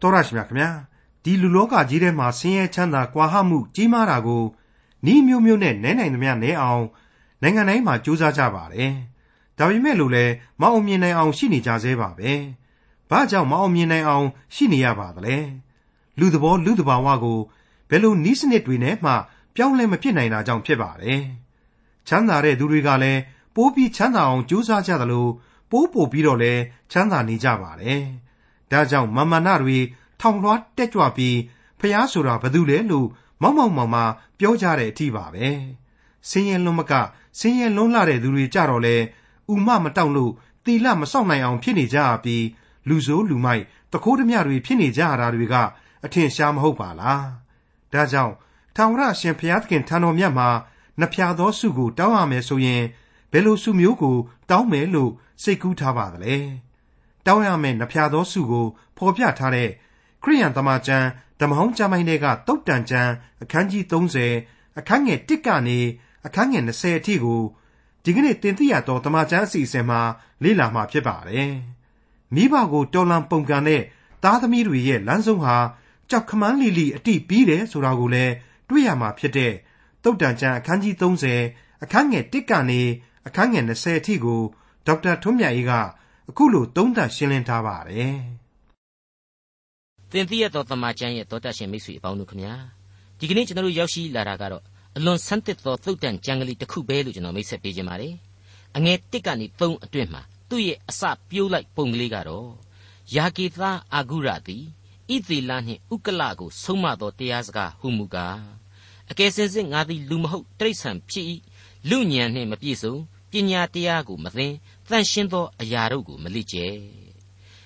တော်ရရှိမြခင်ဗျာဒီလူလောကကြီးထဲမှာဆင်းရဲချမ်းသာကွာဟမှုကြီးမားတာကိုဤမျိုးမျိုးနဲ့နဲနိုင်သမျှနဲအောင်နိုင်ငံတိုင်းမှာစူးစမ်းကြပါတယ်ဒါပေမဲ့လို့လည်းမအောင်မြင်နိုင်အောင်ရှိနေကြသေးပါပဲဘာကြောင့်မအောင်မြင်နိုင်အောင်ရှိနေရပါသလဲလူသဘောလူတဘာဝကိုဘယ်လိုနီးစနစ်တွေနဲ့မှပြောင်းလဲမဖြစ်နိုင်တာကြောင့်ဖြစ်ပါတယ်ချမ်းသာတဲ့သူတွေကလည်းပိုးပြီးချမ်းသာအောင်ကြိုးစားကြသလိုပိုးပို့ပြီးတော့လည်းချမ်းသာနေကြပါတယ် ဒါကြောင့်မမနာတွေထောင်လွှားတက်ကြွပြီးဖះဆိုတာဘသူလဲလို့မောက်မောက်မောင်မာပြောကြတဲ့အထိပါပဲဆင်းရဲလွန်းမကဆင်းရဲလွန်းလာတဲ့သူတွေကြတော့လေဥမမတောင့်လို့တီလမစောင့်နိုင်အောင်ဖြစ်နေကြပြီးလူဆိုးလူမိုက်တခိုးဓမြတွေဖြစ်နေကြရတာတွေကအထင်ရှားမဟုတ်ပါလားဒါကြောင့်ထာဝရရှင်ဘုရားသခင်ထံတော်မြတ်မှာနှဖျားသောဆုကိုတောင်းရမယ်ဆိုရင်ဘယ်လိုဆုမျိုးကိုတောင်းမယ်လို့စိတ်ကူးထားပါသလဲ တောင်းရမယ်နှဖျားသောဆုကိုဖော်ပြထားတဲ့ခရိယန်တမန်ကျမ်းဓမ္မဟောင်းကျမ်းပိုင်းတွေကတုတ်တန်ကျမ်းအခန်းကြီး30အခန်းငယ်1ကနေအခန်းငယ်20အထိကိုဒီကနေ့တင်ပြရတော့တမန်ကျမ်းအစီအစဉ်မှာလေ့လာမှာဖြစ်ပါတယ်မိဘကိုတော်လံပုံကန်တဲ့သားသမီးတွေရဲ့လမ်းဆုံးဟာကြောက်ခမန်းလီလီအတိပြီးတယ်ဆိုတာကိုလည်းတွေ့ရမှာဖြစ်တဲ့တုတ်တန်ကျမ်းအခန်းကြီး30အခန်းငယ်1ကနေအခန်းငယ်20အထိကိုဒေါက်တာထွန်းမြတ်အေးက အခုလိုသုံးသပ်ရှင်းလင်းထားပါတယ်။သင်သိရသောတမန်ကျမ်းရဲ့တောတတ်ရှင်မိတ်ဆွေအပေါင်းတို့ခမညာဒီကနေ့ကျွန်တော်တို့ရောက်ရှိလာတာကတော့အလွန်ဆန်းသစ်သောသုတ်တန်ကျမ်းကလေးတစ်ခုပဲလို့ကျွန်တော်မိတ်ဆက်ပေးခြင်းပါတယ်။အငယ်1ကနေ3အတွင်းမှာသူ့ရဲ့အစပြိုးလိုက်ပုံကလေးကတော့ယာကေသားအာဂုရသည်ဣသေလနှင့်ဥကလကိုဆုံးမသောတရားစကားဟုမူကားအကယ်စင်စစ်ငါသည်လူမဟုတ်တိရစ္ဆာန်ဖြစ်၏လူညံနှင့်မပြည့်စုံ ပညာတရားကိုမသိတန်ရှင်းသောအရာတို့ကိုမလိကျဲ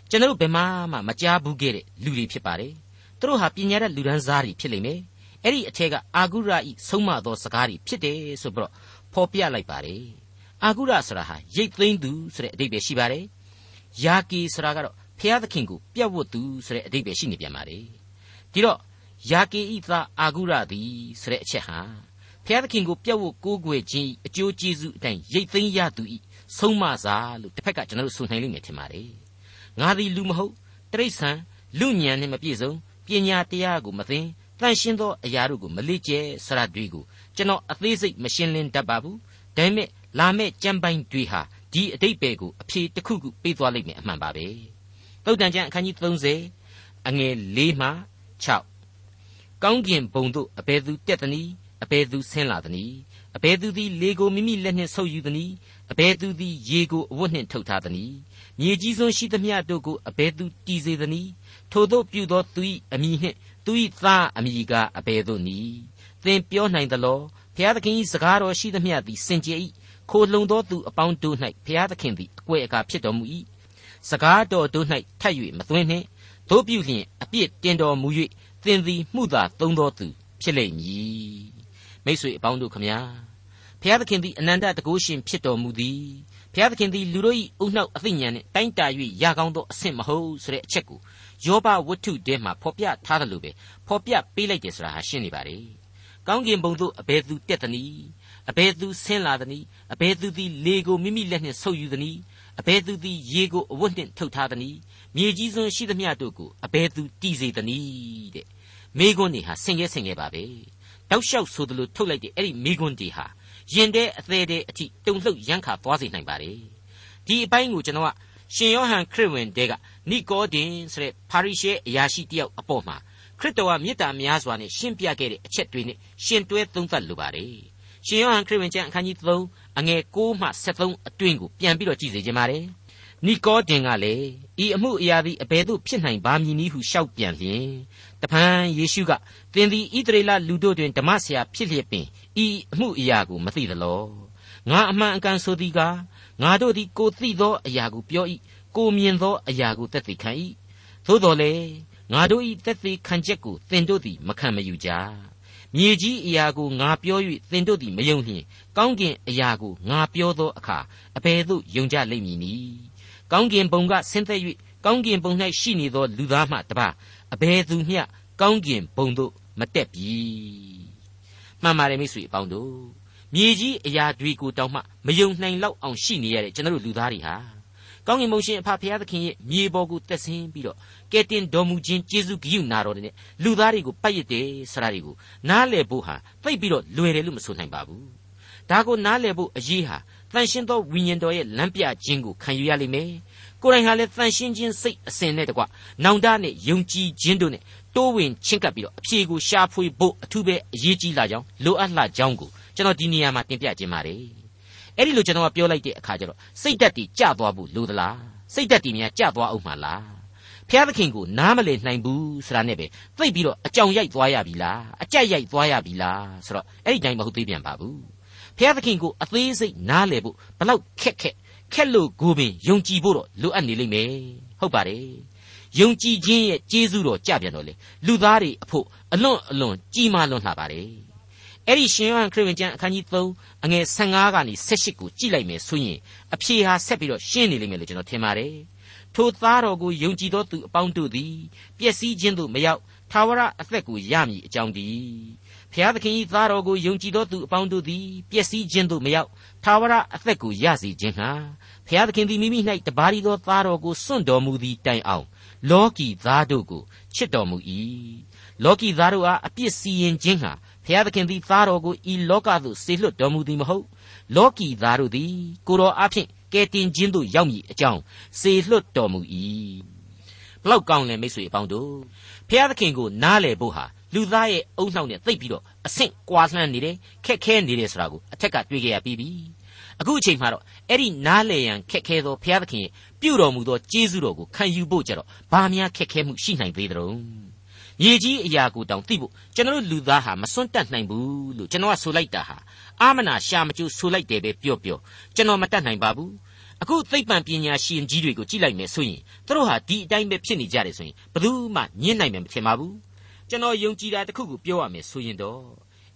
ကျွန်တော်တို့ဘယ်မှမှမကြားဘူးခဲ့တဲ့လူတွေဖြစ်ပါတယ်သူတို့ဟာပညာတတ်လူဒန်းစားတွေဖြစ်လိမ့်မယ်အဲ့ဒီအထက်ကအာဂုရဤဆုံးမသောစကားတွေဖြစ်တယ်ဆိုပြီးတော့ဖော်ပြလိုက်ပါတယ်အာဂုရဆိုတာဟာရိတ်သိမ်းသူဆိုတဲ့အဓိပ္ပာယ်ရှိပါတယ်ယာကီဆိုတာကတော့ဖျားသခင်ကိုပြတ်ဝတ်သူဆိုတဲ့အဓိပ္ပာယ်ရှိနေပြန်ပါတယ်ဒီတော့ယာကေဤသားအာဂုရသည်ဆိုတဲ့အချက်ဟာ ဖျားသခင်ကိုပြတ်ဝတ်ကိုးကွယ်ခြင်းအကျိုးကျေးဇူးအတိုင်းရိတ်သိမ်းရသူဤဆုံးမစားလို့တစ်ဖက်ကကျွန်တော်တို့ဆိုနိုင်လိမ့်မယ်ထင်ပါတယ်ငါသည်လူမဟုတ်တိရစ္ဆာန်လူညံနဲ့မပြည့်စုံပညာတရားကိုမသိတန်ရှင်းသောအရာတို့ကိုမလေ့ကျက်ဆရာတွေကိုကျွန်တော်အသေးစိတ်မရှင်းလင်းတတ်ပါဘူးဒါပေမဲ့လာမဲ့ကြံပိုင်းတွေဟာဒီအတိတ်ပဲကိုအဖြေတစ်ခုခုပေးသွားလိမ့်မယ်အမှန်ပါပဲသုတ်တန်ကျမ်းအခန်းကြီး30အငယ်၄မှ6ကောင်းကင်ဘုံတို့အဘယ်သူတက်သနည်း အဘယ်သူဆင်းလာသနည်းအဘယ်သူသည်လေကိုမိမိလက်နှင့်ဆုပ်ယူသနည်းအဘယ်သူသည်ရေကိုအဝတ်နှင့်ထုတ်ထားသနည်းမြေကြီးစွန်းရှိသမျှတို့ကိုအဘယ်သူတည်စေသနည်းထိုသို့ပြုသောသူ၏အမိနှင့်သူ၏သားအမိကအဘယ်သို့နည်းသင်ပြောနိုင်သလောဘုရားသခင်၏စကားတော်ရှိသမျှသည်စင်ကြယ်၏ခိုလုံသောသူအပေါင်းတို့၌ဘုရားသခင်သည်အကွယ်အကာဖြစ်တော်မူ၏စကားတော်တို့၌ထပ်၍မသွင်းနှင့်တို့ပြုလျင်အပြစ်တင်တော်မူ၍သင်သည်မှုသာသုံးသောသူဖြစ်လိမ့်မည် မိတ်ဆွေအပေါင်းတို့ခမညာဘုရားသခင်သည်အနန္တတကုရှင်ဖြစ်တော်မူသည်ဘုရားသခင်သည်လူတို့၏အုံနှောက်အသိဉာဏ်နှင့်တိုင်းတာ၍ရာကောင်းသောအဆင့်မဟုတ်ဆိုတဲ့အချက်ကိုယောဘဝတ္ထုထဲမှာဖော်ပြထားတယ်လို့ပဲဖော်ပြပေးလိုက်တယ်ဆိုတာဟာရှင်းနေပါလေကောင်းကင်ဘုံသို့အဘယ်သူတက်သနည်းအဘယ်သူဆင်းလာသနည်းအဘယ်သူသည်လေကိုမိမိလက်နှင့်ဆုပ်ယူသနည်းအဘယ်သူသည်ရေကိုအဝတ်နှင့်ထုတ်ထားသနည်းမြေကြီးစွန်းရှိသမျှတို့ကိုအဘယ်သူတည်စေသနည်းတဲ့မိကွန်းနေဟာဆင်ရဲဆင်ရဲပါပဲ တောက်လျှောက်ဆိုသလိုထုတ်လိုက်တဲ့အဲ့ဒီမိကွန်းတွေဟာရင်တဲ့အသေးတဲ့အထိတုံလှုပ်ရမ်းခါသွားစေနိုင်ပါတယ်ဒီအပိုင်းကိုကျွန်တော်ကရှင်ယောဟန်ခရစ်ဝင်တဲကနိကောဒင်ဆိုတဲ့ပါရိရှဲအရာရှိတယောက်အပေါ်မှာခရစ်တော်ကမေတ္တာများစွာနဲ့ရှင်းပြခဲ့တဲ့အချက်တွေနဲ့ရှင်တွဲသုံးသပ်လိုပါတယ်ရှင်ယောဟန်ခရစ်ဝင်ကျမ်းအခန်းကြီး3အငယ်6မှ73အတွင်းကိုပြန်ပြီးတော့ကြည့်စေချင်ပါတယ် နိကောဒင်ကလည်းဤအမှုအရာသည်အဘယ်သို့ဖြစ်နိုင်ပါမည်နည်းဟုရှောက်ပြန်လျင်တဖန်ယေရှုကသင်သည်ဣသရေလလူတို့တွင်ဓမ္မဆရာဖြစ်လျက်ပင်ဤအမှုအရာကိုမသိသလောငါအမှန်အကန်ဆိုသည်ကားငါတို့သည်ကိုသိသောအရာကိုပြော၏ကိုမြင်သောအရာကိုသက်သေခံ၏သို့တော်လေငါတို့၏သက်သေခံချက်ကိုသင်တို့သည်မခံမယူကြမြေကြီးအရာကိုငါပြော၍သင်တို့သည်မယုံလျင်ကောင်းကင်အရာကိုငါပြောသောအခါအဘယ်သို့ယုံကြလိမ့်မည်နည်း ကောင်းကင်ဘုံကဆင်းသက်၍ကောင်းကင်ဘုံ၌ရှိနေသောလူသားမှတပါအဘယ်သူမျှကောင်းကင်ဘုံသို့မတက်ပြီမှန်ပါတယ်မိတ်ဆွေအပေါင်းတို့မြေကြီးအရာတွေကိုတောင်မှမယုံနိုင်လောက်အောင်ရှိနေရတဲ့ကျွန်တော်တို့လူသားတွေဟာကောင်းကင်ဘုံရှင်အဖဖရာသခင်ရဲ့မြေပေါ်ကိုတက်ဆင်းပြီးတော့ကဲတင်တော်မူခြင်းကျေးဇူးဂရုနာတော်နဲ့လူသားတွေကိုပတ်ရစ်တယ်ဆိုတာတွေကိုနားလည်ဖို့ဟာသိပ်ပြီးတော့လွယ်တယ်လို့မဆိုနိုင်ပါဘူးဒါကိုနားလည်ဖို့အရေးဟာ တန်ရှင်းသောဝိညာဉ်တော်ရဲ့လမ်းပြခြင်းကိုခံယူရလိမ့်မယ်ကိုယ်တိုင်ဟာလည်းတန်ရှင်းခြင်းစိတ်အစဉ်နဲ့တကွနောင်တနဲ့ယုံကြည်ခြင်းတို့နဲ့တိုးဝင်ချင်းကပ်ပြီးတော့အဖြေကိုရှာဖွေဖို့အထူးပဲအရေးကြီးလာကြောင်းလိုအပ်လာကြောင်းကိုကျွန်တော်ဒီနေရာမှာတင်ပြခြင်းပါတယ်အဲ့ဒီလိုကျွန်တော်ကပြောလိုက်တဲ့အခါကျတော့စိတ်ဓာတ်တွေကျသွားဖို့လိုသလားစိတ်ဓာတ်တွေများကျသွားအောင်မှလားဖျားသခင်ကိုနားမလည်နိုင်ဘူးဆိုတာနဲ့ပဲသိပြီးတော့အကြောင်ရိုက်သွားရပြီလားအကြက်ရိုက်သွားရပြီလားဆိုတော့အဲ့ဒီတိုင်းမဟုတ်သေးပြန်ပါဘူး ဖျားသခင်ကိုအသေးစိတ်နားလည်ဖို့ဘလောက်ခက်ခက်ခက်လို့ကိုပင်ယုံကြည်ဖို့တော့လိုအပ်နေလိမ့်မယ်ဟုတ်ပါတယ်ယုံကြည်ခြင်းရဲ့ကျေးဇူးတော်ကြပြန်တော့လေလူသားတွေအဖို့အလွန်အလွန်ကြီးမားလွန်းလှပါတယ်အဲ့ဒီရှင်ယောဟန်ခရစ်ဝင်ကျမ်းအခန်းကြီး3အငယ်15ကနေ18ကိုကြည့်လိုက်မယ်ဆိုရင်အဖြေဟာဆက်ပြီးတော့ရှင်းနေလိမ့်မယ်လို့ကျွန်တော်ထင်ပါတယ်ထိုသားတော်ကိုယုံကြည်သောသူအပေါင်းတို့သည်ပျက်စီးခြင်းသို့မရောက်ထာဝရအသက်ကိုရမည်အကြောင်းတည်း ဖျားသခင်၏သားတော်ကိုယုံကြည်သောသူအပေါင်းတို့သည်ပျက်စီးခြင်းသို့မရောက်ထာဝရအသက်ကိုရစေခြင်းဟာဖျားသခင်သည်မိမိ၌တပါးရီသောသားတော်ကိုစွန့်တော်မူသည့်တိုင်အောင်လောကီသားတို့ကိုချစ်တော်မူ၏လောကီသားတို့အားအပြစ်စီရင်ခြင်းဟာဖျားသခင်သည်သားတော်ကိုဤလောကသို့ဆေလွတ်တော်မူသည်မဟုတ်လောကီသားတို့သည်ကိုတော်အဖျင်ကယ်တင်ခြင်းသို့ရောက်မည်အကြောင်းဆေလွတ်တော်မူ၏ဘလောက်ကောင်းလဲမိတ်ဆွေအပေါင်းတို့ဖျားသခင်ကိုနားလည်ဖို့ဟာ လူသားရဲ့အုံနှောက်နဲ့သိပ်ပြီးတော့အဆင့်ကွာလှမ်းနေတယ်ခက်ခဲနေတယ်ဆိုတာကိုအထက်ကတွေ့ကြရပြီးပြီအခုအချိန်မှာတော့အဲ့ဒီနားလေရန်ခက်ခဲသောဘုရားသခင်ရဲ့ပြုတော်မူသောကျေးဇူးတော်ကိုခံယူဖို့ကြတော့ဘာများခက်ခဲမှုရှိနိုင်သေးသလဲမြေကြီးအရာကိုတောင်သိဖို့ကျွန်တော်လူသားဟာမစွန့်တက်နိုင်ဘူးလို့ကျွန်တော်ကဆိုလိုက်တာဟာအာမနာရှာမကျူဆိုလိုက်တယ်ပဲပြောပြောကျွန်တော်မတက်နိုင်ပါဘူးအခုသိပ္ပံပညာရှင်ကြီးတွေကိုကြည့်လိုက်မယ်ဆိုရင်သူတို့ဟာဒီအတိုင်းပဲဖြစ်နေကြတယ်ဆိုရင်ဘယ်သူမှညှင်းနိုင်မှာမထင်ပါဘူး ကျွန်တော်ယုံကြည်တာတခုကိုပြောရမယ်ဆိုရင်တော့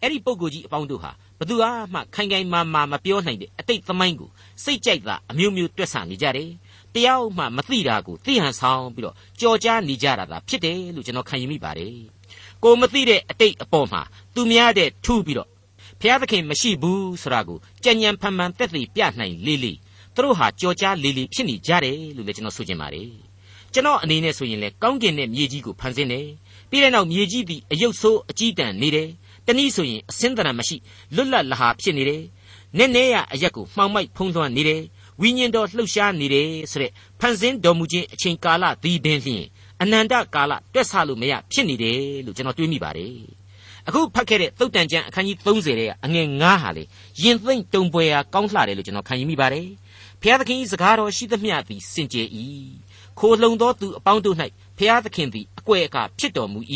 အဲ့ဒီပုံကိုကြီးအပေါင်းတို့ဟာဘသူအားမှခိုင်ခိုင်မာမာမပြောနိုင်တဲ့အတိတ်သမိုင်းကိုစိတ်ကြိုက်တာအမျိုးမျိုးတွက်ဆနေကြတယ်။တရားမှမသိတာကိုသိဟန်ဆောင်ပြီးတော့ကြော်ကြားနေကြတာသာဖြစ်တယ်လို့ကျွန်တော်ခံယူမိပါတယ်။ကိုမသိတဲ့အတိတ်အပေါ်မှာသူများတဲ့ထူးပြီးတော့ဘုရားသခင်မရှိဘူးဆိုတာကိုကြံ့ញံဖန်မှန်တက်သိပြနိုင်လေးလေးသူတို့ဟာကြော်ကြားလေးလေးဖြစ်နေကြတယ်လို့လည်းကျွန်တော်ဆိုချင်ပါတယ်။ ကျွန်တော်အနေနဲ့ဆိုရင်လေကောင်းကင်နဲ့မြေကြီးကိုဖန်ဆင်းတယ်။ပြီးတဲ့နောက်မြေကြီးပြီးအယုတ်ဆိုးအကြီးတန်းနေတယ်။တနည်းဆိုရင်အစင်းတရံမရှိလွတ်လပ်လဟာဖြစ်နေတယ်။နည်းနည်းရအရက်ကိုမှောင်မိုက်ဖုံးလွှမ်းနေတယ်။ဝိညာဉ်တော်လှုပ်ရှားနေတယ်ဆိုတဲ့ဖန်ဆင်းတော်မူခြင်းအချိန်ကာလသည်ပင်ဖြင့်အနန္တကာလတွက်ဆလို့မရဖြစ်နေတယ်လို့ကျွန်တော်တွေးမိပါတယ်။အခုဖတ်ခဲ့တဲ့သုတ်တန်ကျမ်းအခန်းကြီး30ရဲ့အငယ်9ဟာလေယင်သိမ့်တုံပွဲရာကောင်းလှတယ်လို့ကျွန်တော်ခံယူမိပါတယ်။ဘုရားသခင်၏စကားတော်ရှိသမျှသည်စင်ကြယ်၏။ ခိုလုံသောသူအပေါင်းတို့၌ဘုရားသခင်သည်အကွယ်အကာဖြစ်တော်မူ၏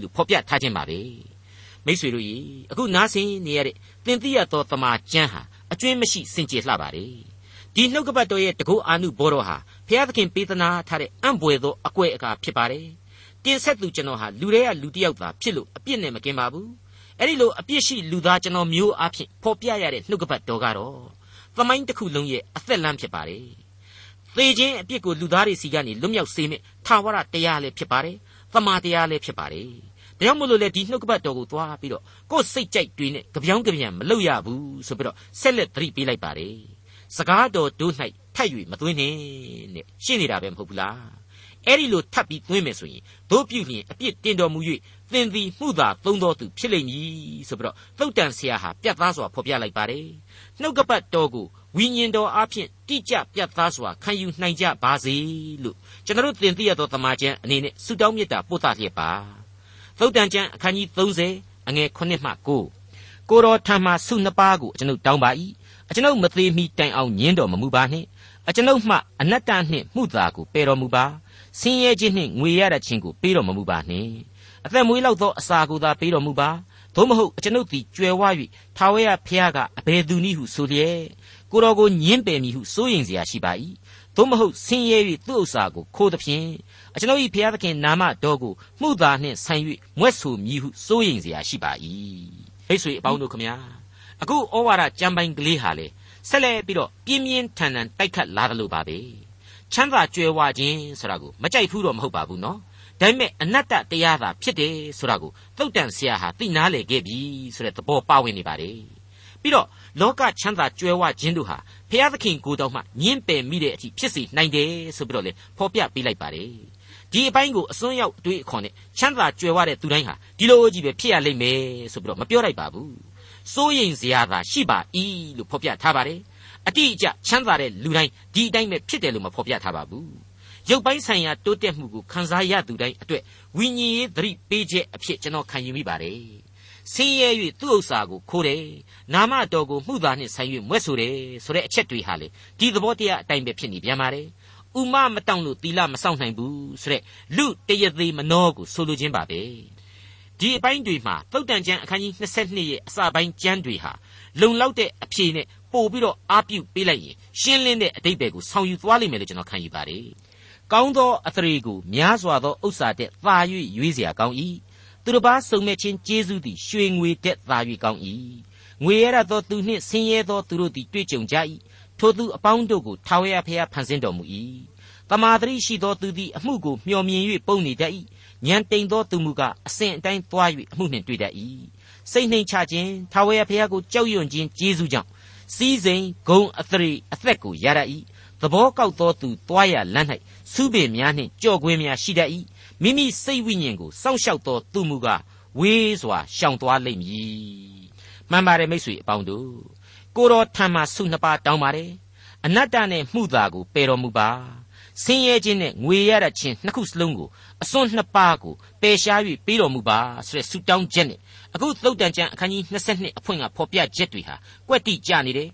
လို့ဖော်ပြထားခြင်းပါပဲ။မိษွေတို့ရေအခုနားဆင်နေရတဲ့သင်သိရသောတမန်ကျမ်းဟာအကျွင်းမရှိစင်ကြယ်လှပါတယ်ဒီနှုတ်ကပတ်တော်ရဲ့တကုအာနုဘောတော်ဟာဘုရားသခင်ပေးသနာထားတဲ့အံ့ဘွယ်သောအကွယ်အကာဖြစ်ပါတယ်တင်ဆက်သူကျွန်တော်ဟာလူတွေကလူတစ်ယောက်သာဖြစ်လို့အပြစ်နဲ့မကင်းပါဘူးအဲ့ဒီလိုအပြစ်ရှိလူသားကျွန်တော်မျိုးအဖြစ်ဖော်ပြရတဲ့နှုတ်ကပတ်တော်ကတော့သမိုင်းတစ်ခုလုံးရဲ့အသက်လမ်းဖြစ်ပါတယ် သေခြင်းအပြစ်ကိုလူသားတွေစီကနေလွတ်မြောက်စေမယ့်ထာဝရတရားလည်းဖြစ်ပါတယ်သမာတရားလည်းဖြစ်ပါတယ်ဒါကြောင့်မို့လို့လေဒီနှုတ်ကပတ်တော်ကိုသွားပြီးတော့ကိုယ်စိတ်ကြိုက်တွေနဲ့ကြပြောင်းကြပြန်မလုပ်ရဘူးဆိုပြီးတော့ဆက်လက်သတိပေးလိုက်ပါတယ်စကားတော်တို့၌ထပ်၍မသွင်းနဲ့တဲ့ရှင်းနေတာပဲမဟုတ်ဘူးလားအဲ့ဒီလိုထပ်ပြီးသွင်းမယ်ဆိုရင်တို့ပြုလျင်အပြစ်တင်တော်မူ၍ သင်သည်မှုသာသုံးတော်သူဖြစ်လိမ့်မည်ဆိုပြီးတော့သုတ်တန်ဆရာဟာပြတ်သားစွာဖော်ပြလိုက်ပါတယ်နှုတ်ကပတ်တော်ကိုဝိညာဉ်တော်အဖျင်တိကျပြတ်သားစွာခံယူနိုင်ကြပါစေလို့ကျွန်တော်တို့သင်သိရသောတမန်ကျန်အနေနဲ့ဆုတောင်းမေတ္တာပို့သလျက်ပါသုတ်တန်ကျမ်းအခန်းကြီး30အငယ်9မှ9ကိုတော်ထံမှဆုနှစ်ပါးကိုကျွန်ုပ်တောင်းပါ၏အကျွန်ုပ်မသေးမီတိုင်အောင်ညင်းတော်မမူပါနှင့်အကျွန်ုပ်မှအနတ္တနှင့်မှုသာကိုပယ်တော်မူပါဆင်းရဲခြင်းနှင့်ငွေရတဲ့ခြင်းကိုပေးတော်မမူပါနှင့် အသက်မွေးလောက်သောအစာကိုသာပေးတော်မူပါသို့မဟုတ်အကျွန်ုပ်သည်ကြွယ်ဝ၍ထာဝရဘုရားကအဘယ်သူနည်းဟုဆိုလျက်ကိုတော်ကိုညင်းပယ်မည်ဟုစိုးရင်เสียရှိပါ၏သို့မဟုတ်ဆင်းရဲ၍သူ့ဥစ္စာကိုခိုးသဖြင့်အကျွန်ုပ်၏ဘုရားသခင်နာမတော်ကိုမှုသာနှင့်ဆိုင်၍မွဲ့ဆိုမည်ဟုစိုးရိမ်เสียရှိပါ၏မိတ်ဆွေအပေါင်းတို့ခမညာအခုဩဝါဒကြံပိုင်ကလေးဟာလေဆက်လက်ပြီးတော့ပြင်းပြင်းထန်ထန်တိုက်ခတ်လာတယ်လို့ပါပဲချမ်းသာကြွယ်ဝခြင်းဆိုတာကိုမကြိုက်ဘူးတော့မဟုတ်ပါဘူးနော် ဒါပေမဲ့အနတ္တတရားသာဖြစ်တယ်ဆိုတာကိုသုတ်တန်ဆရာဟာသိနာလေခဲ့ပြီဆိုတဲ့သဘောပါဝင်နေပါတယ်ပြီးတော့လောကချမ်းသာကြွယ်ဝခြင်းတို့ဟာဘဖျားသခင်ကိုတော်မှညင်းပယ်မိတဲ့အထိဖြစ်စေနိုင်တယ်ဆိုပြီးတော့လေဖော်ပြပေးလိုက်ပါတယ်ဒီအပိုင်းကိုအစွန်းရောက်အတွေးအခေါ်နဲ့ချမ်းသာကြွယ်ဝတဲ့သူတိုင်းဟာဒီလိုကြီးပဲဖြစ်ရလိမ့်မယ်ဆိုပြီးတော့မပြောလိုက်ပါဘူးစိုးရိမ်စရာသာရှိပါ၏လို့ဖော်ပြထားပါတယ်အတိအကျချမ်းသာတဲ့လူတိုင်းဒီအတိုင်းပဲဖြစ်တယ်လို့မဖော်ပြထားပါဘူး ရုပ်ပိုင်းဆိုင်ရာတိုးတက်မှုကိုခံစားရသူတိုင်းအတွက်ဝိညာဉ်ရေးသတိပေးချက်အဖြစ်ကျွန်တော်ခံယူမိပါတယ်ဆင်းရဲ၍သူ့ဥစ္စာကိုခိုးတယ်နာမတော်ကိုမှုသားနှင့်ဆိုင်၍မွဲ့ဆိုတယ်ဆိုတဲ့အချက်တွေဟာလေဒီသဘောတရားအတိုင်းပဲဖြစ်နေပြန်ပါတယ်ဥမမတောင့်လို့တီလာမဆောင်နိုင်ဘူးဆိုတဲ့လူတရသေးမနှောကိုဆိုလိုခြင်းပါပဲဒီအပိုင်းတွေမှာသုတ်တန်ကျမ်းအခန်းကြီး22ရဲ့အစပိုင်းကျမ်းတွေဟာလုံလောက်တဲ့အဖြေနဲ့ပို့ပြီးတော့အားပြုပေးလိုက်ရင်ရှင်းလင်းတဲ့အတိတ်ပဲကိုဆောင်ယူသွားလိမ့်မယ်လို့ကျွန်တော်ခံယူပါတယ် ကောင်းသောအသရေကိုများစွာသောဥစ္စာတဲ့သာ၍ရွေးเสียကောင်း၏သူတစ်ပါးစုံမဲ့ခြင်းကျေးဇူးသည်ရွှေငွေတဲ့သာ၍ကောင်း၏ငွေရရသောသူနှင့်ဆင်းရဲသောသူတို့သည်တွေ့ကြုံကြ၏ထိုသူအပေါင်းတို့ကိုထာဝရဘုရားဖန်ဆင်းတော်မူ၏တမာတရိရှိသောသူသည်အမှုကိုမျှော်မြင်၍ပုံနေတတ်၏ဉာဏ်တိမ်သောသူမူကားအစဉ်အတိုင်းသွား၍အမှုနှင့်တွေ့တတ်၏စိတ်နှိမ်ချခြင်းထာဝရဘုရားကိုကြောက်ရွံ့ခြင်းကျေးဇူးကြောင့်စီးစိမ်ဂုံအသရေအသက်ကိုရတတ်၏ သဘောကောက်သောသူသွားရလမ်း၌စုပင်များနှင့်ကြော့ကွင်းများရှိတတ်၏မိမိစိတ်ဝိညာဉ်ကိုစောင့်ရှောက်သောသူမူကားဝေးစွာရှောင်သွားလိမ့်မည်မှန်ပါတယ်မိတ်ဆွေအပေါင်းတို့ကိုတော်ထံမှဆုနှစ်ပါးတောင်းပါတယ်အနတ္တနဲ့မှုသာကိုပယ်တော်မူပါဆင်းရဲခြင်းနဲ့ငွေရတတ်ခြင်းနှစ်ခုစလုံးကိုအစွန်းနှစ်ပါးကိုပယ်ရှား၍ပေးတော်မူပါဆိုတဲ့ဆုတောင်းချက်နဲ့အခုသုတ်တန်ကျမ်းအခန်းကြီး22အဖွင့်ကဖော်ပြချက်တွေဟာကွက်တိကြနေတယ်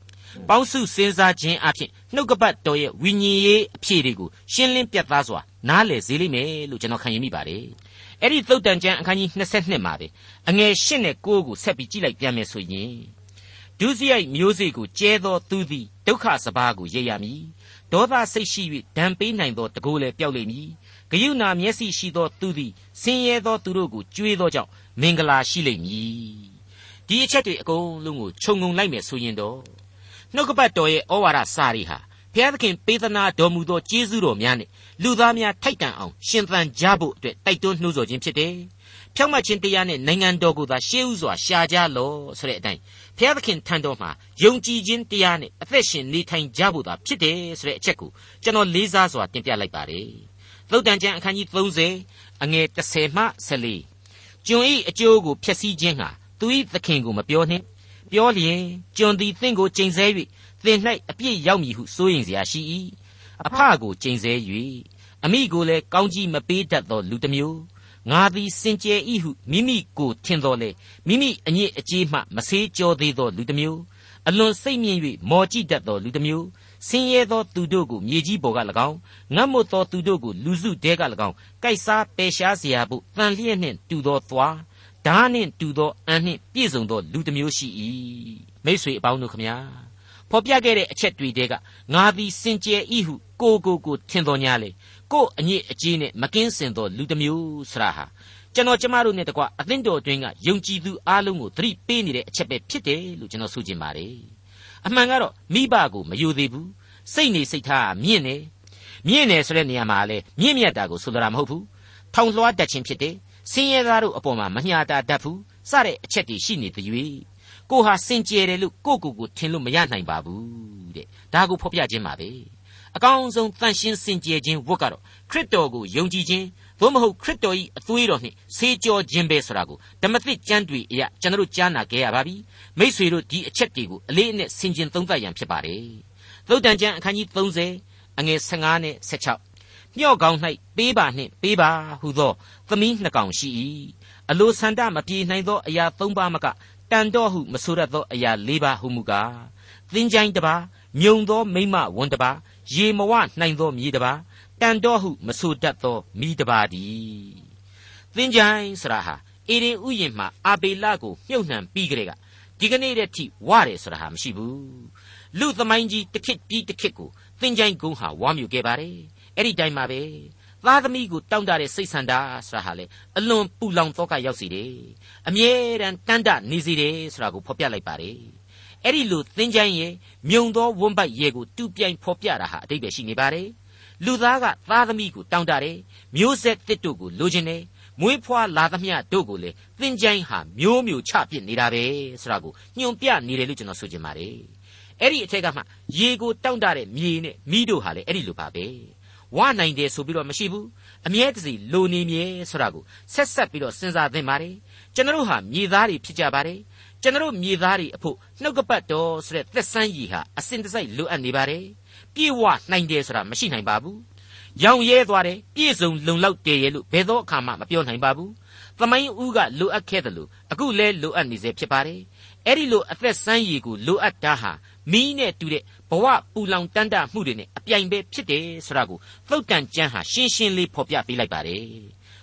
ပေါင်းစုစဉ်းစားခြင်းအဖြစ်နှုတ်ကပတ်တော်ရဲ့ဝိညာဉ်ရေးအဖြစ်တွေကိုရှင်းလင်းပြသစွာနားလည်စေလိမ့်မယ်လို့ကျွန်တော်ခံယူမိပါတယ်။အဲ့ဒီသုတ်တန်ကျမ်းအခန်းကြီး22မှာပဲအငယ်၈နဲ့9ကိုဆက်ပြီးကြည့်လိုက်ပြန်မယ်ဆိုရင်ဒုစရိုက်မျိုးစေ့ကိုကျဲသောသူသည်ဒုက္ခစဘာကိုရိပ်ရမည်။ဒေါသစိတ်ရှိ၍ဒဏ်ပေးနိုင်သောတကိုယ်လည်းပျောက်လိမ့်မည်။ဂယုဏမျက်စိရှိသောသူသည်ဆင်းရဲသောသူတို့ကိုကြွေးသောကြောင့်မင်္ဂလာရှိလိမ့်မည်။ဒီအချက်တွေအကုန်လုံးကိုခြုံငုံလိုက်မယ်ဆိုရင်တော့ နှုတ်ကပတ်တော်ရဲ့ဩဝါဒစာရီဟာဘုရားသခင်ပေးသနာတော်မူသောကျေးဇူးတော်များနဲ့လူသားများထိုက်တန်အောင်ရှင်သန်ကြဖို့အတွက်တိုက်တွန်းနှိုးဆော်ခြင်းဖြစ်တယ်။ဖြောင့်မတ်ခြင်းတရားနဲ့နိုင်ငံတော်ကိုသာရှေးဥစွာရှာကြလောဆိုတဲ့အတိုင်းဘုရားသခင်ထံတော်မှာယုံကြည်ခြင်းတရားနဲ့အသက်ရှင်နေထိုင်ကြဖို့သာဖြစ်တယ်ဆိုတဲ့အချက်ကိုကျွန်တော်လေးစားစွာတင်ပြလိုက်ပါတယ်။သုတ်တန်ကျမ်းအခန်းကြီး30အငယ်30မှ14ကျွန်ဤအကျိုးကိုဖျက်ဆီးခြင်းဟာသူဤသခင်ကိုမပြောနှင့် ပြောလျင်ကျွန်သည်သင်ကိုကျိန်ဆဲ၍သင်၌အပြစ်ရောက်မည်ဟုစိုးရင်เสียရှိ၏အဖကိုကျိန်ဆဲ၍အမိကိုလည်းကောင်းကြီးမပေးတတ်သောလူတစ်မျိုးငါသည်စင်ကြယ်၏ဟုမိမိကိုထင်တော်လေမိမိအညစ်အကြေးမှမဆေးကြောသေးသောလူတစ်မျိုးအလွန်စိတ်မြင့်၍မော်ကြည့်တတ်သောလူတစ်မျိုးဆင်းရဲသောသူတို့ကိုမြေကြီးပေါ်က၎င်းငတ်မွတ်သောသူတို့ကိုလူစုတဲက၎င်းကိုက်စားပယ်ရှားเสียဖို့တန်လျက်နှင့်တူသောသွား ဓာနှင့်တူသောအန်နှင့်ပြည့်စုံသောလူတစ်မျိုးရှိ၏မိษွေအပေါင်းတို့ခမညာဖော်ပြခဲ့တဲ့အချက်တွေတဲကငါသည်စင်ကြယ်၏ဟုကိုကိုကိုထင်တော်ညာလေကို့အညစ်အကြေးနဲ့မကင်းစင်သောလူတစ်မျိုးဆရာဟာကျွန်တော်ကျမတို့နဲ့တကွအသင်းတော်အတွင်းကယုံကြည်သူအားလုံးကိုသတိပေးနေတဲ့အချက်ပဲဖြစ်တယ်လို့ကျွန်တော်ဆိုချင်ပါတယ်အမှန်ကတော့မိဘကိုမယိုသေးဘူးစိတ်နေစိတ်ထားမြင့်နေမြင့်နေဆိုတဲ့နေရာမှာလည်းမြင့်မြတ်တာကိုဆိုတာမဟုတ်ဘူးထောင်လွှားတတ်ခြင်းဖြစ်တယ် ဆင်းရဲသားတို့အပေါ်မှာမညာတာတတ်ဘူးစတဲ့အချက်တွေရှိနေသည်၍ကိုဟာစင်ကြယ်တယ်လို့ကိုကိုကိုထင်လို့မရနိုင်ပါဘူးတဲ့ဒါကိုဖော်ပြခြင်းပါပဲအကောင်းဆုံးတန်ရှင်းစင်ကြယ်ခြင်းဝတ်ကတော့ခရစ်တော်ကိုယုံကြည်ခြင်းသို့မဟုတ်ခရစ်တော်၏အသွေးတော်နှင့်ဆေးကြောခြင်းပဲဆိုတာကိုဓမ္မသစ်ကျမ်းတွေအရကျွန်တော်တို့ကြားနာခဲ့ရပါပြီမိษွေတို့ဒီအချက်တွေကိုအလေးအနက်ဆင်ခြင်သုံးသပ်ရန်ဖြစ်ပါတယ်သုတ်တန်ကျမ်းအခန်းကြီး30အငယ်15နဲ့16 မြော့ကောင်း၌ပေးပါနှင့်ပေးပါဟုသော သမီးနှစ်ကောင်ရှိ၏အလိုဆန္ဒမပြေနိုင်သောအရာ၃ပါးမကတန်တော့ဟုမဆိုရသောအရာ၄ပါးဟုမူကားသင်ချိုင်းတစ်ပါးမြုံသောမိမဝန်တစ်ပါးရေမဝနိုင်သောမြေတစ်ပါးတန်တော့ဟုမဆိုတတ်သောမိတစ်ပါးဒီသင်ချိုင်းဆရာဟာအေရင်ဥယျင်မှာအာဘေလကိုမြုပ်နှံပြီးကြတဲ့ကဒီကနေ့တည်းထိဝတယ်ဆိုတာဟာမရှိဘူးလူသမိုင်းကြီးတစ်ခစ်ပြီးတစ်ခစ်ကိုသင်ချိုင်းကုန်းဟာဝါမြူခဲ့ပါတယ် အဲ့ဒီတိုင်းမှာပဲသားသမီးကိုတောင့်တတဲ့စိတ်ဆန္ဒဆိုတာဟာလေအလွန်ပူလောင်တော့ကရောက်စီတယ်အမြဲတမ်းတန်တနေစီတယ်ဆိုတာကိုဖော်ပြလိုက်ပါတယ်အဲ့ဒီလိုသင်ချိုင်းရဲ့မြုံသောဝန်းပိုက်ရဲ့ကိုတူပြိုင်ဖော်ပြတာဟာအတိတ်ပဲရှိနေပါတယ်လူသားကသားသမီးကိုတောင့်တတယ်မျိုးဆက်တစ်တို့ကိုလိုချင်တယ်မွေးဖွားလာသမျှတို့ကိုလေသင်ချိုင်းဟာမျိုးမျိုးချပစ်နေတာပဲဆိုတာကိုညွန်ပြနေတယ်လို့ကျွန်တော်ဆိုချင်ပါတယ်အဲ့ဒီအထက်ကမှရေကိုတောင့်တတဲ့မြေနဲ့မိတို့ဟာလေအဲ့ဒီလိုပါပဲ ဝနိုင်တယ်ဆိုပြီးတော့မရှိဘူးအမြဲတစေလိုနေမြဲဆိုတာကိုဆက်ဆက်ပြီးတော့စဉ်းစားသင့်ပါတယ်ကျွန်တော်ဟာမြေသားတွေဖြစ်ကြပါတယ်ကျွန်တော်မြေသားတွေအဖို့နှုတ်ကပတ်တော်ဆိုတဲ့သက်ဆန်းရည်ဟာအစဉ်တစိုက်လိုအပ်နေပါတယ်ပြေဝနိုင်တယ်ဆိုတာမရှိနိုင်ပါဘူးရောင်ရဲသွားတယ်ပြည့်စုံလုံလောက်တည်ရဲ့လို့ဘယ်သောအခါမှမပြောနိုင်ပါဘူးသမိုင်းဦးကလိုအပ်ခဲ့တယ်လို့အခုလဲလိုအပ်နေစေဖြစ်ပါတယ်အဲ့ဒီလိုအသက်ဆန်းရည်ကိုလိုအပ်တာဟာ မီးနဲ့တူတဲ့ဘဝပူလောင်တန်းတမှုတွေနဲ့အပြိုင်ပဲဖြစ်တယ်ဆိုတာကိုသုတ်တန်ကျမ်းဟာရှင်းရှင်းလေးဖော်ပြပေးလိုက်ပါတယ်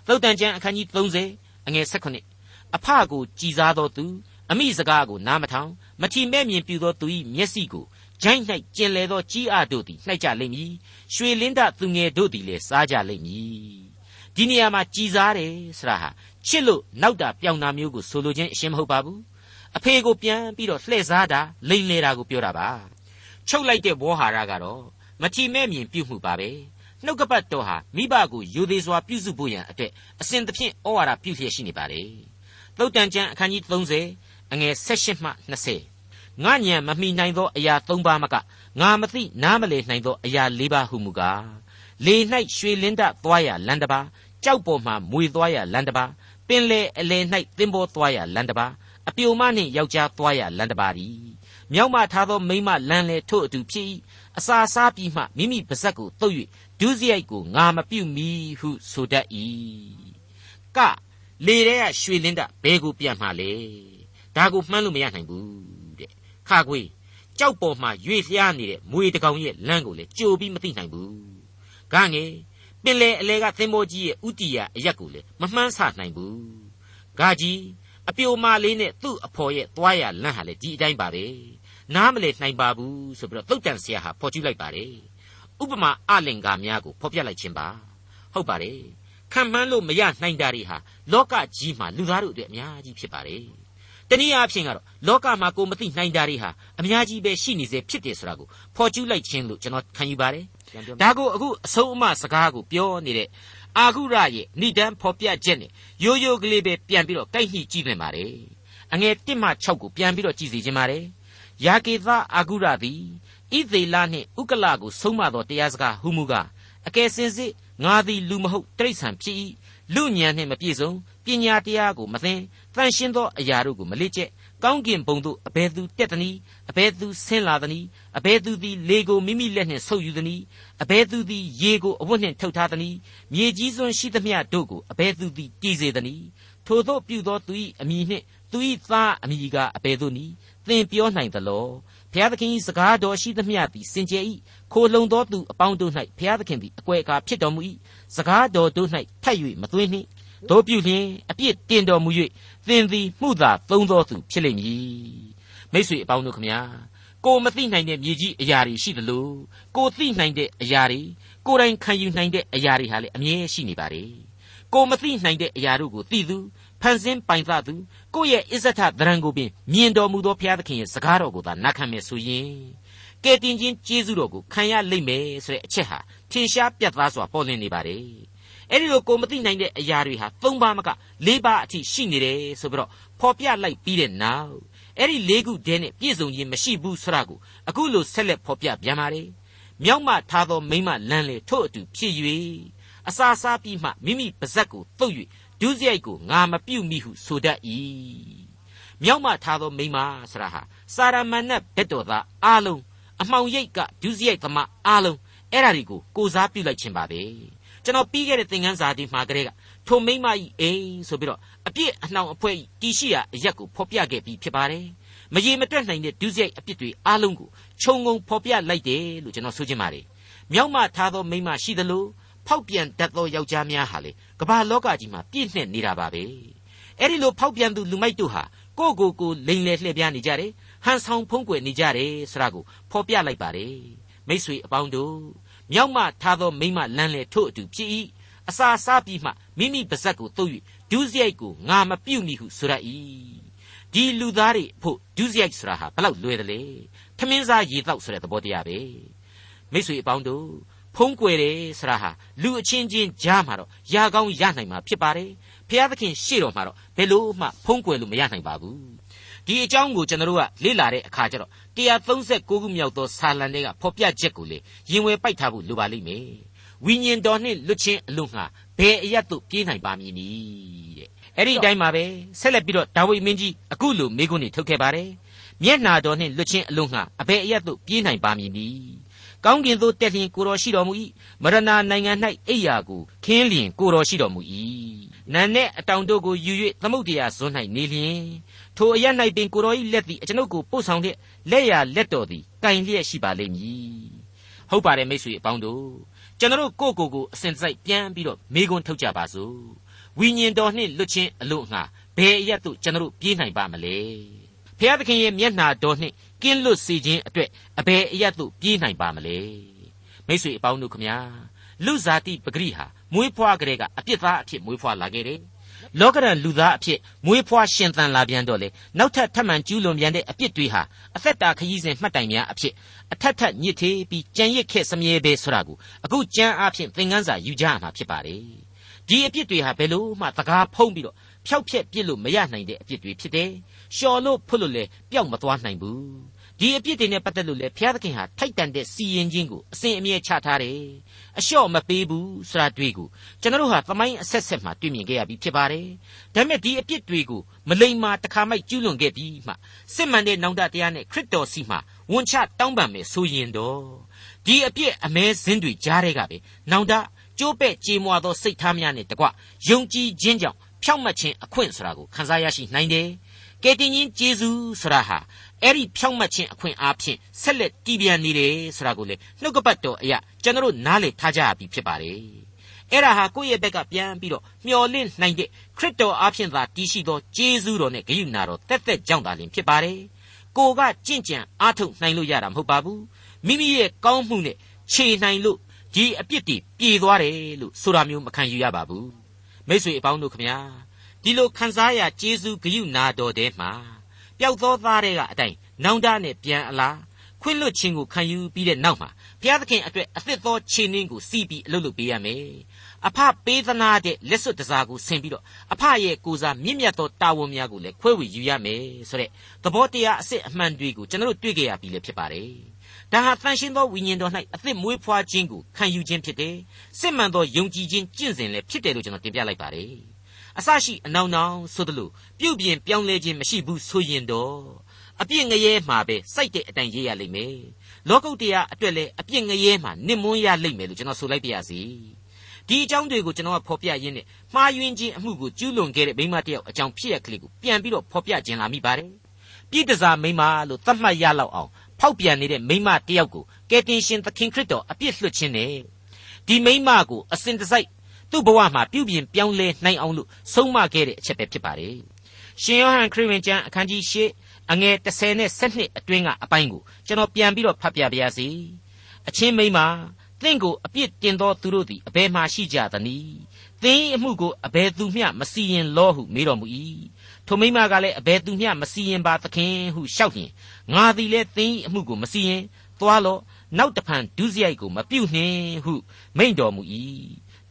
သုတ်တန်ကျမ်းအခန်းကြီး30အငယ်16အဖကိုကြည်စားတော်သူအမိစကားကိုနားမထောင်မထီမဲ့မြင်ပြူသောသူ၏မျက်စိကိုဂျိုင်း၌ကျင်လေသောကြီးအတို့သည်နှိုက်ကြလိမ့်မည်ရွှေလင်းဒသူငယ်တို့သည်လည်းစားကြလိမ့်မည်ဒီနေရာမှာကြည်စားတယ်ဆိုတာဟာချစ်လို့နောက်တာပြောင်တာမျိုးကိုဆိုလိုခြင်းအရှင်းမဟုတ်ပါဘူး အဖေကိုပြန်ပြီးတော့လှည့်စားတာလိန်လေတာကိုပြောတာပါချုပ်လိုက်တဲ့ဝေါ်ဟာရကတော့မထီမဲ့မြင်ပြုမှုပါပဲနှုတ်ကပတ်တော်ဟာမိဘကိုယူသေးစွာပြုစုဖို့ရန်အတွက်အစဉ်သဖြင့်ဩဝါဒပြုလျက်ရှိနေပါတယ်သုတ်တန်ကျမ်းအခန်းကြီး30အငယ်16မှ20ငါညံမမိနိုင်သောအရာ၃ပါးမကငါမသိနားမလည်နိုင်သောအရာ၄ပါးဟုမူကားလေ၌ရွှေလင်းတသွားရလန်တပါကြောက်ပေါ်မှမွေသွားရလန်တပါပင်လေအလေ၌သင်္ဘောသွားရလန်တပါ အပြိုမနှင့်ယောက်ျားသွားရလန်တပါသည်မြောက်မှထားသောမိမလန်လေထို့အတူဖြစ်၏အစာစားပြီးမှမိမိပါဇက်ကိုတုပ်၍ဒုစရိုက်ကိုငါမပြုတ်မီဟုဆိုတတ်၏ကလေထဲကရွှေလင်းတဘဲကိုပြန်မှလေဒါကိုမှန်းလို့မရနိုင်ဘူးတဲ့ခါခွေကြောက်ပေါ်မှာရွေလျားနေတဲ့မွေတကောင်ရဲ့လမ်းကိုလေကြိုပြီးမသိနိုင်ဘူးဂငယ်ပင်လေအလဲကသင်္ဘောကြီးရဲ့ဥတီယာအရက်ကိုလေမမှန်းဆနိုင်ဘူးဂါကြီး အပြိုမာလေးနဲ့သူ့အဖော်ရဲ့သွားရလန့်ဟာလေဒီအတိုင်းပါပဲနားမလဲနိုင်ပါဘူးဆိုပြီးတော့သုတ်တန်ဆရာဟာဖော်ကျူးလိုက်ပါတယ်ဥပမာအလင်္ကာများကိုဖော်ပြလိုက်ခြင်းပါဟုတ်ပါတယ်ခံမှန်းလို့မရနိုင်တာတွေဟာလောကကြီးမှာလူသားတို့အတွက်အများကြီးဖြစ်ပါတယ်တနည်းအားဖြင့်ကတော့လောကမှာကိုမသိနိုင်တာတွေဟာအများကြီးပဲရှိနေစေဖြစ်တယ်ဆိုတာကိုဖော်ကျူးလိုက်ခြင်းလို့ကျွန်တော်ခံယူပါတယ်ဒါကိုအခုအဆုံးအမစကားကိုပြောနေတဲ့ အာဂုရရဲ့ဏိဒံဖော်ပြချက်နဲ့ရိုးရိုးကလေးပဲပြန်ပြီးတော့ကိုက်ညှိကြည့်နေပါတယ်အငယ်1မှ6ကိုပြန်ပြီးတော့ကြည့်စီခြင်းပါတယ်ယာကေသအာဂုရသည်ဣသေလနှင့်ဥကလကိုဆုံးမသောတရားစကားဟူမူကားအကယ်စင်စစ်ငါသည်လူမဟုတ်တိရစ္ဆာန်ဖြစ်၏လူညံနှင့်မပြည့်စုံပညာတရားကိုမသိတန်ရှင်းသောအရာတို့ကိုမလေ့ကျက် ကောင်းကင်ဘုံသို့အဘယ်သူတက်သနည်းအဘယ်သူဆင်းလာသနည်းအဘယ်သူသည်လေကိုမိမိလက်နှင့်ဆုပ်ယူသနည်းအဘယ်သူသည်ရေကိုအဝတ်နှင့်ထုတ်ထားသနည်းမြေကြီးစွန်းရှိသမျှတို့ကိုအဘယ်သူသည်တည်စေသနည်းထိုသို့ပြုသောသူ၏အမည်နှင့်သူ၏သားအမည်ကအဘယ်သို့နည်းသင်ပြောနိုင်သလောဘုရားသခင်၏စကားတော်ရှိသမျှသည်စင်ကြယ်၏ခိုလုံသောသူအပေါင်းတို့၌ဘုရားသခင်သည်အကွယ်အကာဖြစ်တော်မူ၏စကားတော်တို့၌ထပ်၍မသွင်းနှင့် တို့ပြုလျင်အပြစ်တင်တော်မူ၍သင်သည်မှုသာသုံးသောသူဖြစ်လိမ့်မည်မိတ်ဆွေအပေါင်းတို့ခမညာကိုမသိနိုင်တဲ့မြေကြီးအရာတွေရှိသလိုကိုသိနိုင်တဲ့အရာတွေကိုယ်တိုင်ခံယူနိုင်တဲ့အရာတွေဟာလည်းအမြဲရှိနေပါတယ်ကိုမသိနိုင်တဲ့အရာတို့ကိုသိသူဖန်ဆင်းပိုင်သသူကိုယ့်ရဲ့အစ္ဆထသရံကိုပင်မြင်တော်မူသောဘုရားသခင်ရဲ့စကားတော်ကိုသာနာခံမယ်ဆိုရင်ကဲတင်ချင်းကျေးဇူးတော်ကိုခံရလိမ့်မယ်ဆိုတဲ့အချက်ဟာထင်ရှားပြတ်သားစွာပေါ်လွင်နေပါတယ် အဲ့ဒီလိုကိုမသိနိုင်တဲ့အရာတွေဟာ၃ပါးမက၄ပါးအထိရှိနေတယ်ဆိုပြီးတော့ဖော်ပြလိုက်ပြီးတဲ့နောက်အဲ့ဒီ၄ခုတည်းနဲ့ပြည့်စုံခြင်းမရှိဘူးဆိုတာကိုအခုလိုဆက်လက်ဖော်ပြပြန်ပါတယ်မြောက်မှထားသောမိမလန်းလေထို့အတူဖြစ်၍အစာစားပြီးမှမိမိပါဇက်ကိုတုပ်၍ဒုစရိုက်ကိုငါမပြုတ်မိဟုဆိုတတ်၏မြောက်မှထားသောမိမဆရာဟာစာရမဏတ်ဘက်တော်သားအားလုံးအမှောင်ရိပ်ကဒုစရိုက်သမားအားလုံးအဲ့ဓာတွေကိုကိုစားပြုလိုက်ခြင်းပါပဲ ကျွန်တော်ပြီးခဲ့တဲ့သင်ခန်းစာဒီမှာကလေးကထိုမိမကြီးအိမ်ဆိုပြီးတော့အပြစ်အနှောင်အဖွဲတီရှိရာအရက်ကိုဖော်ပြခဲ့ပြီးဖြစ်ပါတယ်မရေမတွက်နိုင်တဲ့ဒုစရိုက်အပြစ်တွေအားလုံးကိုခြုံငုံဖော်ပြလိုက်တယ်လို့ကျွန်တော်ဆိုချင်ပါတယ်မြောက်မှထားသောမိမရှိသလိုဖောက်ပြန်တတ်သောယောက်ျားများဟာလေကမ္ဘာလောကကြီးမှာပြည့်နှက်နေတာပါပဲအဲ့ဒီလိုဖောက်ပြန်သူလူမိုက်တို့ဟာကိုကိုကိုလိန်လေလှည့်ပြားနေကြတယ်ဟန်ဆောင်ဖုံးကွယ်နေကြတယ်ဆိုတာကိုဖော်ပြလိုက်ပါတယ်မိษွေအပေါင်းတို့ မြောက်မှထားသောမိမလန်းလေထို့အတူဖြစ်၏အစာစားပြီးမှမိမိပါဇက်ကိုတုပ်၍ဒုစရိုက်ကိုငါမပြုတ်မိဟုဆိုရ၏ဒီလူသားတွေဖို့ဒုစရိုက်ဆိုတာဟာဘလောက်လွယ်တယ်လေထမင်းစားရေတောက်ဆိုတဲ့သဘောတရားပဲမိษွေအပေါင်းတို့ဖုံးကွယ်တယ်ဆိုတာဟာလူအချင်းချင်းကြားမှာတော့ရာကောင်းရနိုင်မှာဖြစ်ပါတယ်ဖျားသခင်ရှေ့တော်မှာတော့ဘယ်လို့မှဖုံးကွယ်လို့မရနိုင်ပါဘူး ဒီအကြောင်းကိုကျွန်တော်တို့ကလေ့လာတဲ့အခါကျတော့136ခုမြောက်သောစာလံတွေကဖော်ပြချက်ကိုလေရင်ဝယ်ပိုက်ထားဖို့လိုပါလိမ့်မယ်ဝိညာဉ်တော်နှင့်လွတ်ချင်းအလို့ငှာဘယ်အရတ်သို့ပြေးနိုင်ပါမည်နည်းတဲ့အဲ့ဒီအတိုင်းပါပဲဆက်လက်ပြီးတော့ဒါဝိမင်းကြီးအခုလိုမိကွန်းနေထုတ်ခဲ့ပါတယ်မျက်နာတော်နှင့်လွတ်ချင်းအလို့ငှာအဘယ်အရတ်သို့ပြေးနိုင်ပါမည်နည်းကောင်းကင်သို့တက်လျင်ကိုတော်ရှိတော်မူ၏မရဏနိုင်ငံ၌အိယာကိုခင်းလျင်ကိုတော်ရှိတော်မူ၏နန်နဲ့အတောင်တို့ကိုယူ၍သမုတ်တရားဇွန်း၌နေလျင် ထိုအရ၌ပင်ကိုတော်၏လက်သည်အကျွန်ုပ်ကိုပို့ဆောင်လျက်လက်ရလက်တော်သည်ကင်လျက်ရှိပါလိမ့်မည်ဟုတ်ပါတယ်မိတ်ဆွေအပေါင်းတို့ကျွန်တော်ကိုကိုကိုအစဉ်စိုက်ပြန်ပြီးတော့မေခွန်းထုတ်ကြပါစို့ဝိညာဉ်တော်နှင့်လွတ်ချင်းအလို့ငှာဘယ်အရသို့ကျွန်တော်ပြေးနိုင်ပါမလဲဖျားသခင်ရဲ့မျက်နှာတော်နှင့်ကင်းလွတ်စေခြင်းအတွက်အဘယ်အရသို့ပြေးနိုင်ပါမလဲမိတ်ဆွေအပေါင်းတို့ခမညာလူဇာတိပဂရိဟာမွေးဖွားကလေးကအပြစ်သားအဖြစ်မွေးဖွားလာခဲ့တယ် လောကရန်လူသားအဖြစ်မွေးဖွားရှင်သန်လာပြန်တော့လေနောက်ထပ်ထပ်မံကျူးလွန်ပြန်တဲ့အပြစ်တွေဟာအသက်တာခရီးစဉ်မှတ်တိုင်များအဖြစ်အထက်ထက်ညစ်သေးပြီးကြံရစ်ခဲ့စမြဲပဲဆိုတာကိုအခုကြမ်းအားဖြင့်သင်ခန်းစာယူကြရမှာဖြစ်ပါတယ်ဒီအပြစ်တွေဟာဘယ်လို့မှသကားဖုံးပြီးတော့ဖျောက်ဖျက်ပြစ်လို့မရနိုင်တဲ့အပြစ်တွေဖြစ်တယ်။လျှော်လို့ဖွတ်လို့လည်းပျောက်မသွားနိုင်ဘူး ဒီအပြစ်တွေနဲ့ပတ်သက်လို့လေဘုရားသခင်ဟာထိုက်တန်တဲ့စီရင်ခြင်းကိုအစဉ်အမြဲချထားတယ်အလျှော့မပေးဘူးဆိုတာတွေ့ကိုကျွန်တော်တို့ဟာသမိုင်းအဆက်ဆက်မှာတွေ့မြင်ခဲ့ရပြီးဖြစ်ပါတယ်ဒါပေမဲ့ဒီအပြစ်တွေကိုမလိမ္မာတခါမိုက်ကျူးလွန်ခဲ့ပြီးမှစစ်မှန်တဲ့နောင်တတရားနဲ့ခရစ်တော်စီမှာဝန်ချတောင်းပန်မယ်ဆိုရင်တော့ဒီအပြစ်အမဲစင်းတွေကြားတဲ့ကပဲနောင်တကျိုးပဲ့ကြေမွာသောစိတ်ထားများနဲ့တကွယုံကြည်ခြင်းကြောင့်ဖြောင့်မတ်ခြင်းအခွင့်ဆိုတာကိုခံစားရရှိနိုင်တယ်ကယ်တင်ရှင်ဂျေဇုဆိုတာဟာ အဲ့ဒီဖြောင့်မတ်ခြင်းအခွင့်အားဖြင့်ဆက်လက်တည်ပြန်နေတယ်ဆိုတာကိုလေနှုတ်ကပတ်တော်အရာကျွန်တော်နားလေထားကြရပြီဖြစ်ပါတယ်အဲ့ဒါဟာကိုယ့်ရဲ့ဘက်ကပြန်ပြီးတော့မျော်လင့်နိုင်တဲ့ခရစ်တော်အားဖြင့်သာတည်ရှိသောဂျေဇုတော်နဲ့ဂရုဏာတော်တက်တက်ကြောင့်သာလျှင်ဖြစ်ပါတယ်ကိုကကြင့်ကြံအားထုတ်နိုင်လို့ရတာမဟုတ်ပါဘူးမိမိရဲ့ကောင်းမှုနဲ့ခြေနိုင်လို့ဒီအပြစ်တွေပြေသွားတယ်လို့ဆိုတာမျိုးမခံယူရပါဘူးမိတ်ဆွေအပေါင်းတို့ခမညာဒီလိုခံစားရကျေးဇူးဂရုနာတော်တဲမှာ ပျောက်သောသားတွေကအတိုင်းနောင်တနဲ့ပြန်အလားခွင့်လွတ်ခြင်းကိုခံယူပြီးတဲ့နောက်မှာဘုရားသခင်အတွက်အသစ်သောခြေနှင်းကိုစီးပြီးအလုပ်လုပ်ပေးရမယ်အဖပေးသနာတဲ့လက်စွပ်တစားကိုဆင်ပြီးတော့အဖရဲ့ကိုစားမြင့်မြတ်သောတာဝန်များကိုလည်းခွဲဝေယူရမယ်ဆိုတဲ့သဘောတရားအစစ်အမှန်တွေကိုကျွန်တော်တို့တွေ့ကြရပြီလေဖြစ်ပါတယ်ဒါဟာတန်ရှင်းသောဝိညာဉ်တော်၌အသစ်မွေးဖွားခြင်းကိုခံယူခြင်းဖြစ်တယ်စစ်မှန်သောယုံကြည်ခြင်းကျင့်စဉ်လည်းဖြစ်တယ်လို့ကျွန်တော်တင်ပြလိုက်ပါတယ် အစရှိအနောင်နောင်ဆိုသလိုပြုတ်ပြင်ပြောင်းလဲခြင်းမရှိဘူးဆိုရင်တော့အပြစ်ငရဲမှာပဲစိုက်တဲ့အတိုင်းရေးရလိမ့်မယ်လောကုတ္တရာအတွက်လည်းအပြစ်ငရဲမှာနစ်မွန်းရလိမ့်မယ်လို့ကျွန်တော်ဆိုလိုက်ပါရစေဒီအကြောင်းတွေကိုကျွန်တော်ကဖော်ပြရင်းနဲ့မှားယွင်းခြင်းအမှုကိုကျူးလွန်ခဲ့တဲ့မိမတယောက်အကြောင်းဖြစ်ရကလေးကိုပြန်ပြီးတော့ဖော်ပြခြင်းလာမိပါတယ်ပြည့်တစားမိမလို့သတ်မှတ်ရလောက်အောင်ဖောက်ပြန်နေတဲ့မိမတယောက်ကိုကယ်တင်ရှင်သခင်ခရစ်တော်အပြစ်လွှတ်ခြင်းနဲ့ဒီမိမကိုအစဉ်တစိုက် သူ့ဘဝမှာပြုပြင်ပြောင်းလဲနိုင်အောင်လို့ဆုံးမခဲ့တဲ့အချက်ပဲဖြစ်ပါတယ်ရှင်ယောဟန်ခရစ်ဝင်ကျမ်းအခန်းကြီး၈အငယ်30နဲ့7အတွင်းကအပိုင်းကိုကျွန်တော်ပြန်ပြီးတော့ဖတ်ပြပါရစေအချင်းမိန်းမသင်ကိုအပြစ်တင်သောသူတို့သည်အဘယ်မှရှိကြသနည်းသင်အမှုကိုအဘယ်သူမျှမစီရင်လောဟုမေးတော်မူ၏ထိုမိန်းမကလည်းအဘယ်သူမျှမစီရင်ပါသခင်ဟုလျှောက်လျင်ငါသည်လည်းသင်အမှုကိုမစီရင်သွားလော့နောက်တဖန်ဒုစရိုက်ကိုမပြုတ်နှင့်ဟုမိန့်တော်မူ၏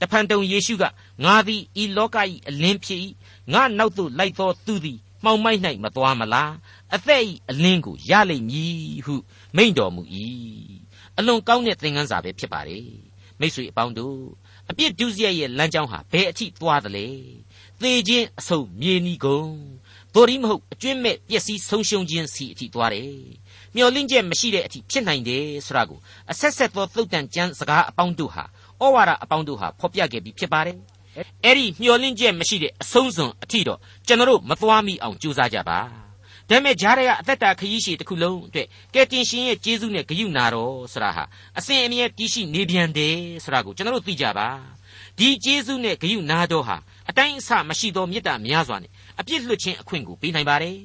တဖန်တုံယေရှုကငါသည်ဤလောက၏အလင်းဖြစ်၏ငါနောက်သို့လိုက်သောသူသည်မှောင်မိုက်၌မသွားမလားအသက်၏အလင်းကိုရလိမ့်မည်ဟုမိန့်တော်မူ၏အလွန်ကောင်းတဲ့သင်ခန်းစာပဲဖြစ်ပါတယ်မိတ်ဆွေအပေါင်းတို့အပြစ်ဒုစရိုက်ရဲ့လမ်းကြောင်းဟာဘယ်အထိသွားသလဲသေခြင်းအဆုံမြေနီကုန်တို့ရီမဟုတ်အကျွင့်မဲ့ပျက်စီးဆုံးရှုံးခြင်းစီအထိသွားတယ်မျောလင့်ချက်မရှိတဲ့အထိဖြစ်နိုင်တယ်ဆိုတာကိုအဆက်ဆက်သောသုတ်တန်ကျမ်းစကားအပေါင်းတို့ဟာ ဩဝါဒအပေါင်းတို့ဟာဖော်ပြခဲ့ပြီးဖြစ်ပါတယ်အဲ့ဒီမျောလင့်ချက်မရှိတဲ့အဆုံးစွန်အထိတော့ကျွန်တော်တို့မသွားမိအောင်ကြိုးစားကြပါဒါပေမဲ့ဂျားရဲကအသက်တာခရီးရှည်တစ်ခုလုံးအတွက်ကယ်တင်ရှင်ရဲ့ကျေးဇူးနဲ့ဂရုဏာတော်ဆိုတာဟာအစဉ်အမြဲတည်ရှိနေပြန်တယ်ဆိုတာကိုကျွန်တော်တို့သိကြပါဒီကျေးဇူးနဲ့ဂရုဏာတော်ဟာအတိုင်းအဆမရှိသောမေတ္တာများစွာနဲ့အပြစ်လွတ်ခြင်းအခွင့်ကိုပေးနိုင်ပါတယ်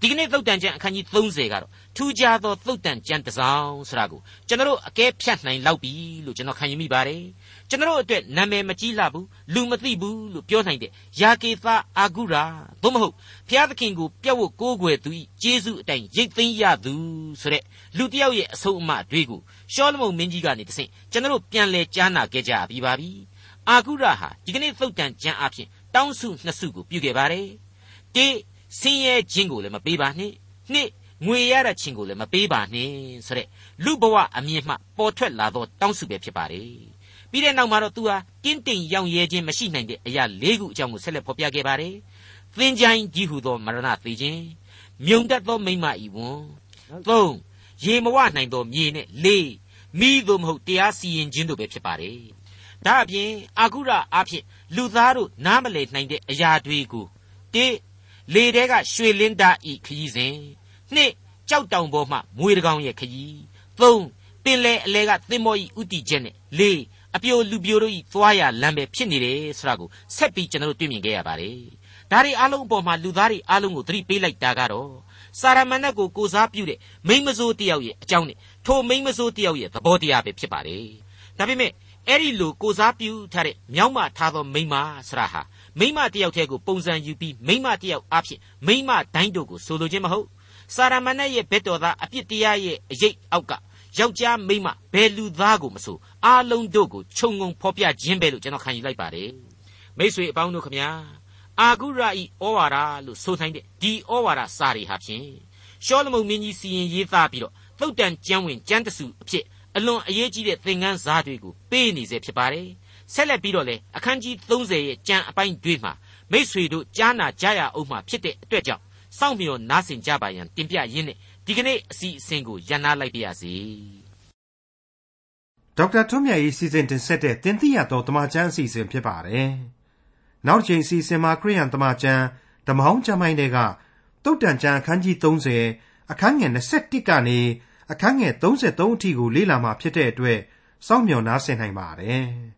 ဒီကနေ့သုတ်တန်ကျမ်းအခန်းကြီး30ကတော့ထူးခြားသောသုတ်တန်ကျမ်းတစ်စောင်ဆိုတာကိုကျွန်တော်အကဲဖြတ်နိုင်လောက်ပြီလို့ကျွန်တော်ခံယူမိပါတယ် ကျွန်တော်အတွက်နာမည်မကြီးလာဘူးလူမသိဘူးလို့ပြောနိုင်တဲ့ယာကေသအာဂုရာသို့မဟုတ်ဘုရားသခင်ကိုပြတ်ဝတ်ကိုးကွယ်သူ၏ဂျေဇုအတိုင်းရိတ်သိမ်းရသူဆိုတဲ့လူတစ်ယောက်ရဲ့အဆုံးအမတွေကိုရှောလမုန်မင်းကြီးကနေတဆင့်ကျွန်တော်ပြန်လဲကြားနာခဲ့ကြပြီးပါပြီအာဂုရာဟာဒီကနေ့သုတ်တန်ကျမ်းအဖြစ်တောင်းစုနှစ်စုကိုပြုခဲ့ပါတယ်တေဆင်းရဲခြင်းကိုလည်းမပေးပါနှင့်နှစ်ငွေရတဲ့ခြင်းကိုလည်းမပေးပါနှင့်ဆိုတဲ့လူဘဝအမြင့်မှပေါ်ထွက်လာသောတောင်းစုပဲဖြစ်ပါတယ် ပြီးတဲ့နောက်မှာတော့သူဟာတင်းတိမ်ရောင်ရဲခြင်းမရှိနိုင်တဲ့အရာ၄ခုအကြောင်းကိုဆက်လက်ဖော်ပြခဲ့ပါတယ်သင်ချိုင်းကြီးဟုသောမရဏသေခြင်းမြုံတတ်သောမိမဤဝန်၃ရေမဝနိုင်သောမြေနဲ့၄မိသို့မဟုတ်တရားစီရင်ခြင်းတို့ပဲဖြစ်ပါတယ်ဒါအပြင်အာကုရအဖြစ်လူသားတို့နားမလည်နိုင်တဲ့အရာတွေကိုတိလေတဲကရွှေလင်းသားဤခရီးစဉ်နှစ်ကြောက်တောင်ပေါ်မှမွေတကောင်ရဲ့ခရီးသုံးပင်လေအလဲကသင်္ဘောဤဥတီချက်နဲ့လေး အပြိုလူပြိုတို့ဤသွားရလမ်းပဲဖြစ်နေတယ်ဆိုတာကိုဆက်ပြီးကျွန်တော်တို့တွေ့မြင်ခဲ့ရပါတယ်ဒါတွေအားလုံးအပေါ်မှာလူသားတွေအားလုံးကိုသတိပေးလိုက်တာကတော့စာရမဏတ်ကိုကိုစားပြုတဲ့မိမဆိုးတယောက်ရဲ့အကြောင်းနဲ့ထိုမိမဆိုးတယောက်ရဲ့သဘောတရားပဲဖြစ်ပါတယ်ဒါပေမဲ့အဲ့ဒီလိုကိုစားပြုထားတဲ့မြောက်မထားသောမိမဆရာဟာမိမတယောက်တည်းကိုပုံစံယူပြီးမိမတယောက်အဖြစ်မိမတိုင်းတို့ကိုဆိုလိုခြင်းမဟုတ်စာရမဏတ်ရဲ့ဘက်တော်သားအပြစ်တရားရဲ့အရေးအောက်က ယောက်ျားမိန်းမဘယ်လူသားကိုမဆိုအားလုံးတို့ကိုခြုံငုံဖော်ပြခြင်းပဲလို့ကျွန်တော်ခံယူလိုက်ပါတယ်မိတ်ဆွေအပေါင်းတို့ခမညာအာဂုရဤဩဝါဒလို့ဆိုနိုင်တဲ့ဒီဩဝါဒစာတွေဟာဖြင့်ရှောလမုန်မင်းကြီးစီရင်ရေးသားပြီးတော့သုတ်တန်ကျမ်းဝင်ကျမ်းတစုအဖြစ်အလွန်အရေးကြီးတဲ့သင်ခန်းစာတွေကိုပေးနေစေဖြစ်ပါတယ်ဆက်လက်ပြီးတော့လေအခန်းကြီး30ရဲ့ကျမ်းအပိုင်းတွေမှာမိษွေတို့ကြားနာကြရအောင်မှဖြစ်တဲ့အတွက်ကြောင့်စောင့်မျှော်နားဆင်ကြပါရန်တင်ပြရင်းနဲ့ ဒီကနေ့အစီအစဉ်ကိုရန်နာလိုက်ပါရစေဒေါက်တာထွန်းမြတ်ရေးစီစဉ်တင်ဆက်တဲ့တင်ပြတော်တမချန်းအစီအစဉ်ဖြစ်ပါတယ်နောက်တစ်ချိန်အစီအစဉ်မှာခရိယန်တမချန်းဓမ္မဟောင်းကျမ်းပိုင်းတွေကတုတ်တန်ကျမ်းအခန်းကြီး30အခန်းငယ်21ကနေအခန်းငယ်33အထိကိုလေ့လာမှဖြစ်တဲ့အတွက်စောင့်မျှော်နားဆင်နိုင်ပါတယ်။